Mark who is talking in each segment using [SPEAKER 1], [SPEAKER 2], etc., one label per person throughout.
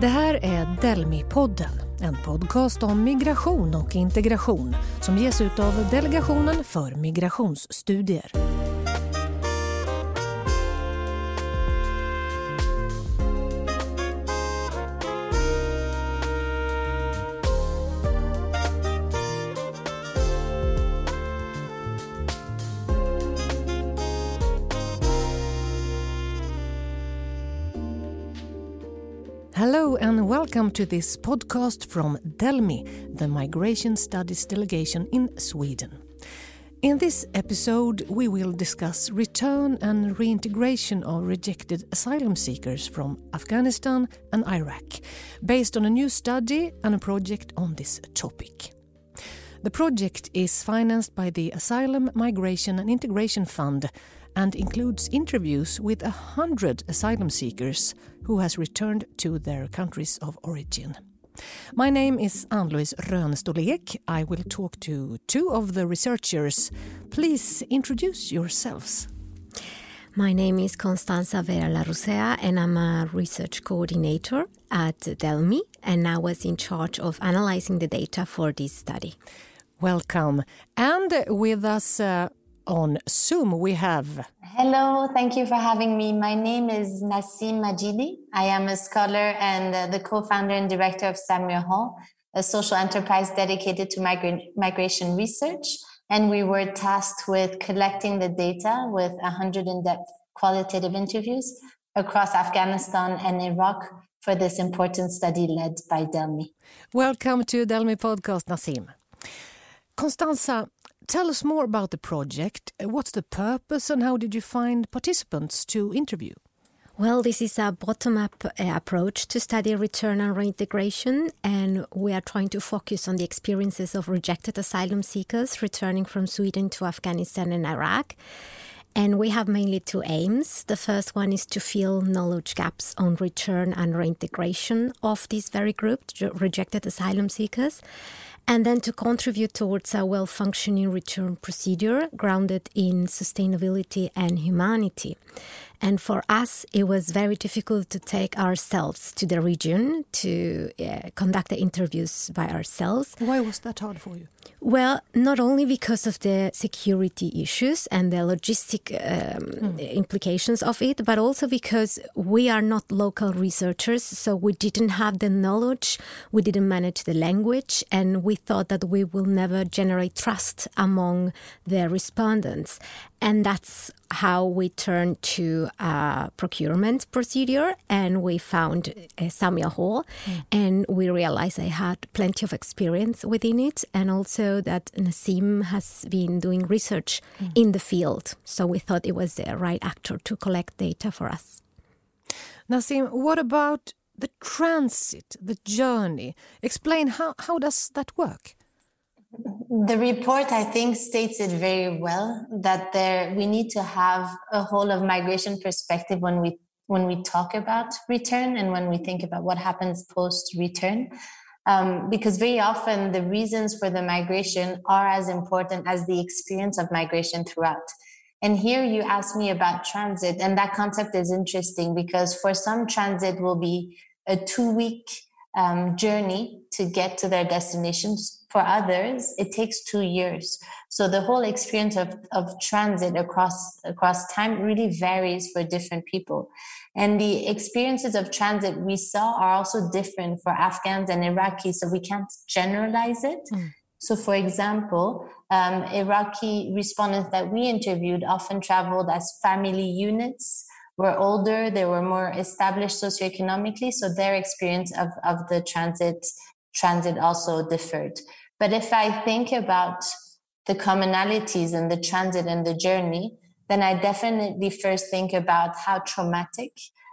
[SPEAKER 1] Det här är Delmi-podden, en podcast om migration och integration som ges ut av Delegationen för migrationsstudier. Hello and welcome to this podcast from Delmi, the Migration Studies Delegation in Sweden. In this episode, we will discuss return and reintegration of rejected asylum seekers from Afghanistan and Iraq, based on a new study and a project on this topic. The project is financed by the Asylum, Migration and Integration Fund and includes interviews with a hundred asylum seekers who has returned to their countries of origin. My name is Ann-Louise Rönstolek. I will talk to two of the researchers. Please introduce yourselves.
[SPEAKER 2] My name is Constanza Vera Larrucea, and I'm a research coordinator at Delmi, and I was in charge of analyzing the data for this study.
[SPEAKER 1] Welcome. And with us uh, on Zoom we have.
[SPEAKER 3] Hello, thank you for having me. My name is Nassim Majidi. I am a scholar and uh, the co founder and director of Samuel Hall, a social enterprise dedicated to migra- migration research. And we were tasked with collecting the data with 100 in depth qualitative interviews across Afghanistan and Iraq for this important study led by Delmi.
[SPEAKER 1] Welcome to Delmi Podcast, Nassim. Constanza, tell us more about the project. What's the purpose and how did you find participants to interview?
[SPEAKER 2] Well, this is a bottom up uh, approach to study return and reintegration, and we are trying to focus on the experiences of rejected asylum seekers returning from Sweden to Afghanistan and Iraq. And we have mainly two aims. The first one is to fill knowledge gaps on return and reintegration of this very group, rejected asylum seekers and then to contribute towards a well functioning return procedure grounded in sustainability and humanity. And for us, it was very difficult to take ourselves to the region to uh, conduct the interviews by ourselves.
[SPEAKER 1] Why was that hard for you?
[SPEAKER 2] Well, not only because of the security issues and the logistic um, mm. implications of it, but also because we are not local researchers, so we didn't have the knowledge, we didn't manage the language, and we thought that we will never generate trust among the respondents. And that's how we turned to a procurement procedure and we found uh, Samuel Hall mm. and we realized I had plenty of experience within it and also that Nassim has been doing research mm. in the field. So we thought it was the right actor to collect data for us.
[SPEAKER 1] Nassim, what about the transit, the journey? Explain how, how does that work?
[SPEAKER 3] The report, I think, states it very well that there we need to have a whole of migration perspective when we when we talk about return and when we think about what happens post return. Um, because very often the reasons for the migration are as important as the experience of migration throughout. And here you ask me about transit, and that concept is interesting because for some transit will be a two week um, journey to get to their destinations for others, it takes two years. So the whole experience of, of transit across across time really varies for different people. And the experiences of transit we saw are also different for Afghans and Iraqis, so we can't generalize it. Mm. So, for example, um, Iraqi respondents that we interviewed often traveled as family units, were older, they were more established socioeconomically, so their experience of, of the transit transit also differed. But if I think about the commonalities and the transit and the journey, then I definitely first think about how traumatic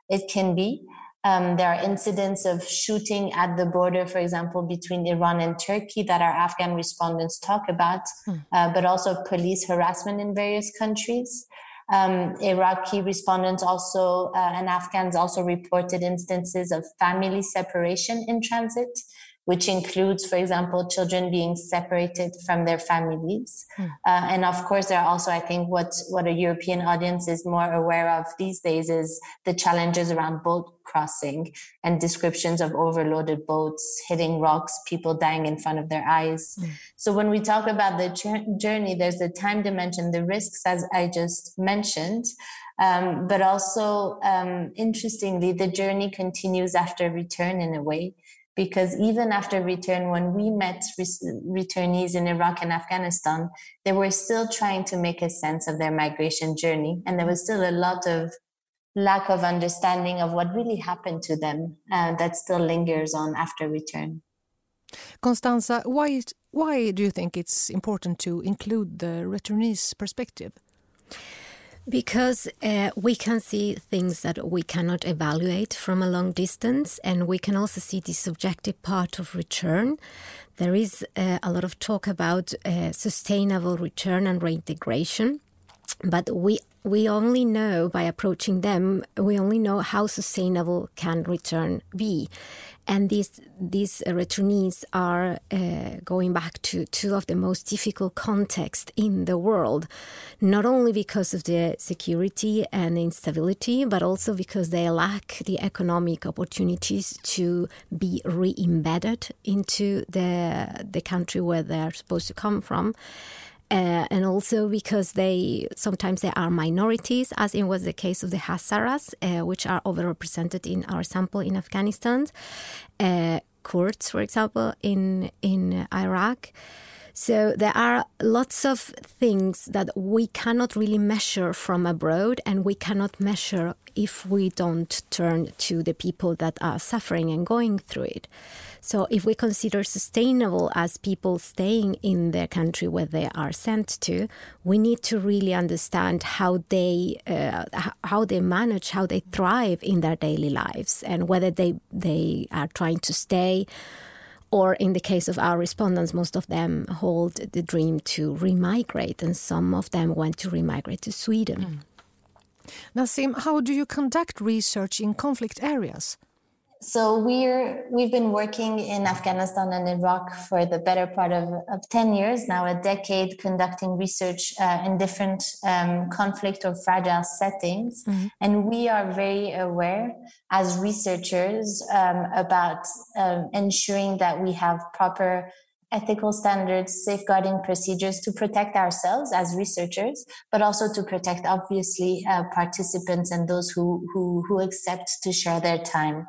[SPEAKER 3] it can be. Um, there are incidents of shooting at the border, for example, between Iran and Turkey that our Afghan respondents talk about, hmm. uh, but also police harassment in various countries. Um, Iraqi respondents also uh, and Afghans also reported instances of family separation in transit which includes, for example, children being separated from their families. Mm. Uh, and of course, there are also, I think, what, what a European audience is more aware of these days is the challenges around boat crossing and descriptions of overloaded boats hitting rocks, people dying in front of their eyes. Mm. So when we talk about the journey, there's the time dimension, the risks, as I just mentioned. Um, but also, um, interestingly, the journey continues after return in a way because even after return, when we met returnees in Iraq and Afghanistan, they were still trying to make a sense of their migration journey. And there was still a lot of lack of understanding of what really happened to them uh, that still lingers on after return.
[SPEAKER 1] Constanza, why, why do you think it's important to include the returnees' perspective?
[SPEAKER 2] Because uh, we can see things that we cannot evaluate from a long distance, and we can also see the subjective part of return. There is uh, a lot of talk about uh, sustainable return and reintegration, but we we only know by approaching them. We only know how sustainable can return be, and these these returnees are uh, going back to two of the most difficult contexts in the world, not only because of the security and instability, but also because they lack the economic opportunities to be re-embedded into the the country where they are supposed to come from. Uh, and also because they sometimes they are minorities, as it was the case of the Hazaras, uh, which are overrepresented in our sample in Afghanistan, uh, Kurds, for example, in in Iraq. So there are lots of things that we cannot really measure from abroad, and we cannot measure if we don't turn to the people that are suffering and going through it. So if we consider sustainable as people staying in the country where they are sent to, we need to really understand how they uh, how they manage, how they thrive in their daily lives, and whether they they are trying to stay. Or in the case of our respondents, most of them hold the dream to remigrate, and some of them went to remigrate to Sweden. Mm.
[SPEAKER 1] Nassim, how do you conduct research in conflict areas?
[SPEAKER 3] So we're we've been working in Afghanistan and Iraq for the better part of, of ten years now, a decade, conducting research uh, in different um, conflict or fragile settings, mm-hmm. and we are very aware as researchers um, about um, ensuring that we have proper ethical standards, safeguarding procedures to protect ourselves as researchers, but also to protect obviously uh, participants and those who, who who accept to share their time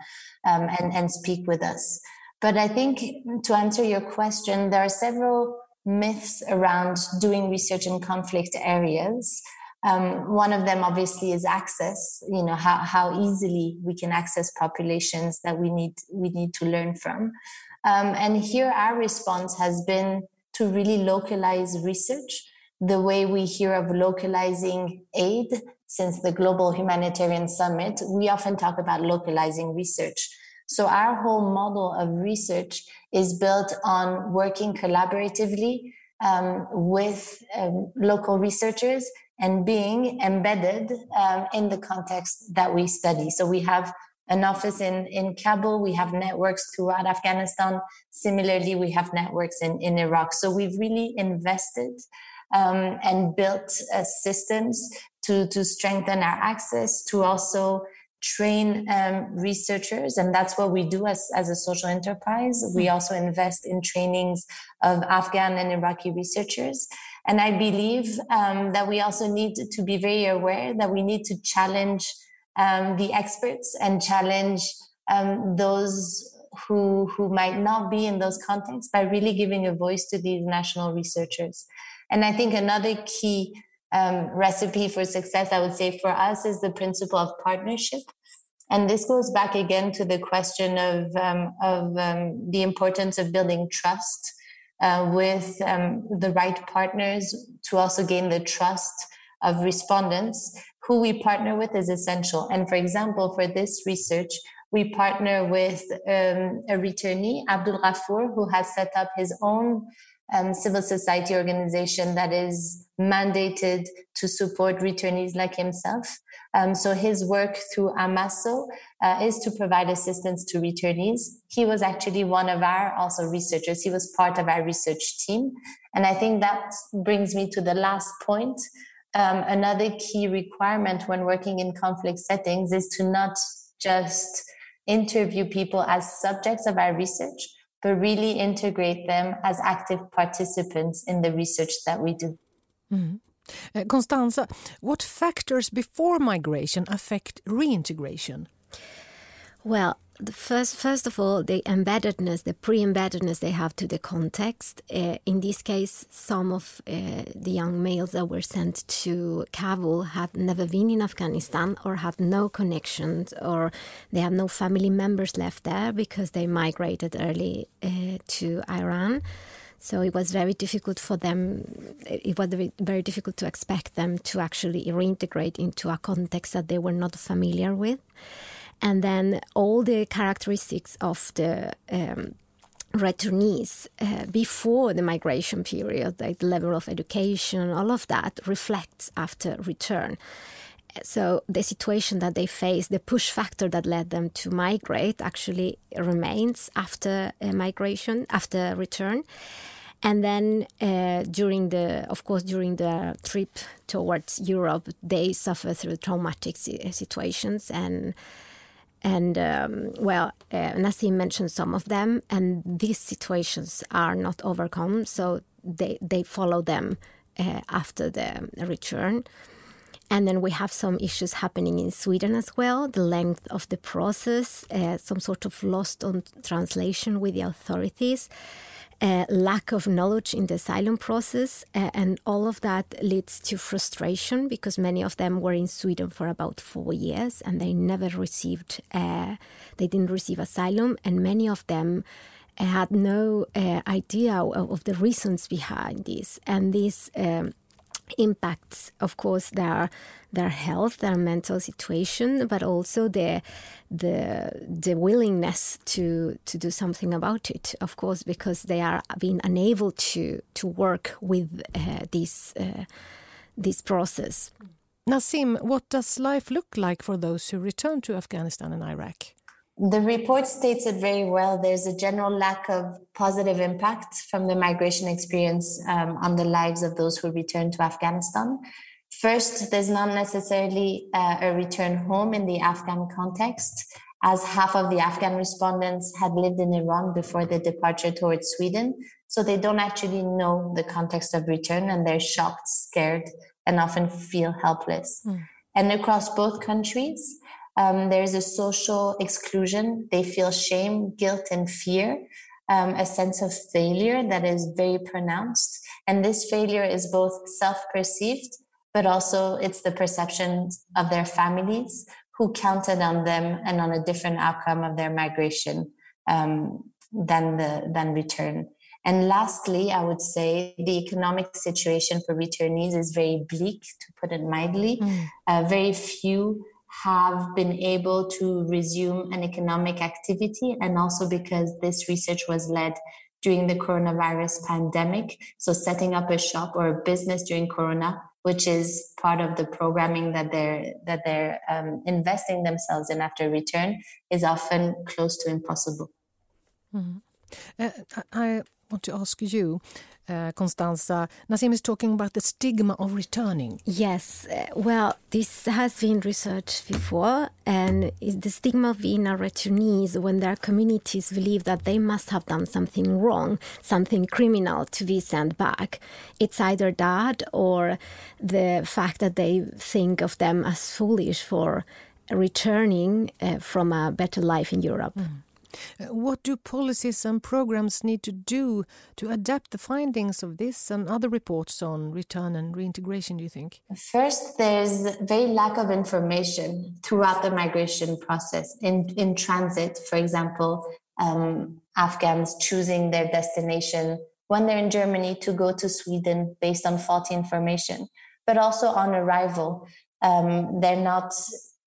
[SPEAKER 3] um, and, and speak with us. But I think to answer your question, there are several myths around doing research in conflict areas. Um, one of them obviously is access, you know, how, how easily we can access populations that we need, we need to learn from. Um, and here our response has been to really localize research the way we hear of localizing aid since the Global Humanitarian Summit, we often talk about localizing research. So our whole model of research is built on working collaboratively um, with um, local researchers and being embedded um, in the context that we study. So we have an office in, in Kabul. We have networks throughout Afghanistan. Similarly, we have networks in, in Iraq. So we've really invested um, and built uh, systems to, to strengthen our access, to also train um, researchers. And that's what we do as, as a social enterprise. We mm-hmm. also invest in trainings of Afghan and Iraqi researchers. And I believe um, that we also need to be very aware that we need to challenge um, the experts and challenge um, those who who might not be in those contexts by really giving a voice to these national researchers. And I think another key um, recipe for success, I would say for us, is the principle of partnership. And this goes back again to the question of, um, of um, the importance of building trust uh, with um, the right partners to also gain the trust of respondents. Who we partner with is essential. And for example, for this research, we partner with um, a returnee, Abdul Ghafour, who has set up his own um, civil society organization that is mandated to support returnees like himself. Um, so his work through Amaso uh, is to provide assistance to returnees. He was actually one of our also researchers. He was part of our research team. And I think that brings me to the last point. Um, another key requirement when working in conflict settings is to not just interview people as subjects of our research, but really integrate them as active participants in the research that we do.
[SPEAKER 1] Mm. Uh, Constanza, what factors before migration affect reintegration?
[SPEAKER 2] Well, the first, first of all, the embeddedness, the pre-embeddedness they have to the context. Uh, in this case, some of uh, the young males that were sent to Kabul have never been in Afghanistan or have no connections or they have no family members left there because they migrated early uh, to Iran. So it was very difficult for them. It was very difficult to expect them to actually reintegrate into a context that they were not familiar with. And then all the characteristics of the um, returnees uh, before the migration period, like the level of education, all of that reflects after return. So the situation that they face, the push factor that led them to migrate, actually remains after uh, migration, after return. And then uh, during the, of course, during the trip towards Europe, they suffer through traumatic situations and and um, well, uh, Nassim mentioned some of them, and these situations are not overcome, so they they follow them uh, after the return. And then we have some issues happening in Sweden as well. The length of the process, uh, some sort of lost on translation with the authorities uh, lack of knowledge in the asylum process, uh, and all of that leads to frustration because many of them were in Sweden for about four years and they never received, uh, they didn't receive asylum, and many of them had no uh, idea of, of, the reasons behind this, and this. Um, impacts, of course, their their health, their mental situation, but also the the the willingness to to do something about it. Of course, because they are being unable to to work with uh, this uh, this process.
[SPEAKER 1] Nassim what does life look like for those who return to Afghanistan and Iraq?
[SPEAKER 3] The report states it very well. There's a general lack of positive impact from the migration experience um, on the lives of those who return to Afghanistan. First, there's not necessarily uh, a return home in the Afghan context, as half of the Afghan respondents had lived in Iran before their departure towards Sweden. So they don't actually know the context of return and they're shocked, scared, and often feel helpless. Mm. And across both countries, um, there's a social exclusion. They feel shame, guilt, and fear, um, a sense of failure that is very pronounced. And this failure is both self perceived, but also it's the perception of their families who counted on them and on a different outcome of their migration um, than the than return. And lastly, I would say the economic situation for returnees is very bleak, to put it mildly. Mm. Uh, very few have been able to resume an economic activity and also because this research was led during the coronavirus pandemic so setting up a shop or a business during corona which is part of the programming that they're that they're um, investing themselves in after return is often close to impossible
[SPEAKER 1] mm-hmm. uh, i want to ask you uh, Constanza, Nassim is talking about the stigma of returning.
[SPEAKER 2] Yes, uh, well, this has been researched before, and the stigma of being a returnee when their communities believe that they must have done something wrong, something criminal to be sent back. It's either that or the fact that they think of them as foolish for returning uh, from a better life in Europe. Mm.
[SPEAKER 1] Uh, what do policies and programs need to do to adapt the findings of this and other reports on return and reintegration, do you think?
[SPEAKER 3] First, there's very lack of information throughout the migration process. In, in transit, for example, um, Afghans choosing their destination when they're in Germany to go to Sweden based on faulty information, but also on arrival. Um, they're not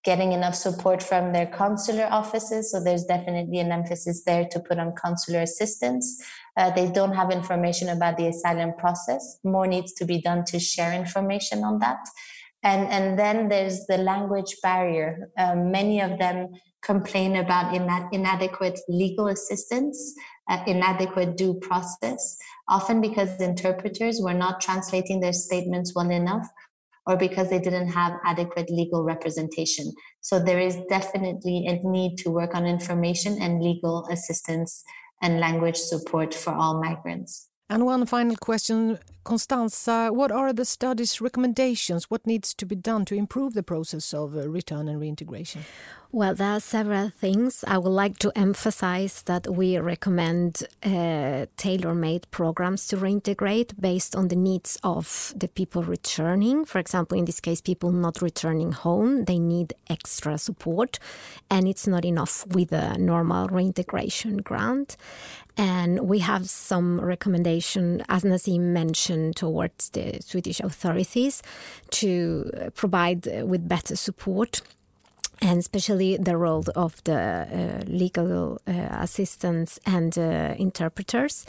[SPEAKER 3] getting enough support from their consular offices. So there's definitely an emphasis there to put on consular assistance. Uh, they don't have information about the asylum process. More needs to be done to share information on that. And, and then there's the language barrier. Um, many of them complain about ina- inadequate legal assistance, uh, inadequate due process, often because interpreters were not translating their statements well enough or because they didn't have adequate legal representation. So there is definitely a need to work on information and legal assistance and language support for all migrants.
[SPEAKER 1] And one final question, Constanza, what are the study's recommendations? What needs to be done to improve the process of uh, return and reintegration?
[SPEAKER 2] Well, there are several things. I would like to emphasize that we recommend uh, tailor made programs to reintegrate based on the needs of the people returning. For example, in this case, people not returning home, they need extra support, and it's not enough with a normal reintegration grant. And we have some recommendation, as Nassim mentioned, towards the Swedish authorities to provide with better support and especially the role of the uh, legal uh, assistants and uh, interpreters.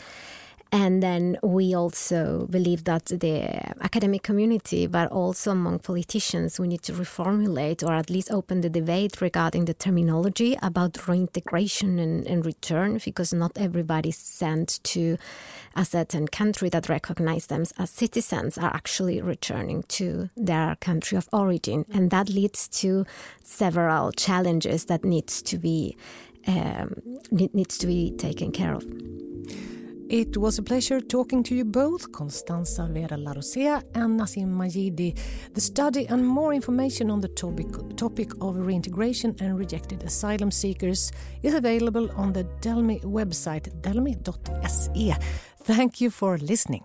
[SPEAKER 2] And then we also believe that the academic community, but also among politicians, we need to reformulate or at least open the debate regarding the terminology about reintegration and, and return, because not everybody sent to a certain country that recognize them as citizens are actually returning to their country of origin. And that leads to several challenges that needs to be um, needs to be taken care of.
[SPEAKER 1] It was a pleasure talking to you both, Constanza Vera Larrucea and Nassim Majidi. The study and more information on the topic, topic of reintegration and rejected asylum seekers is available on the Delmi website, delmi.se. Thank you for listening.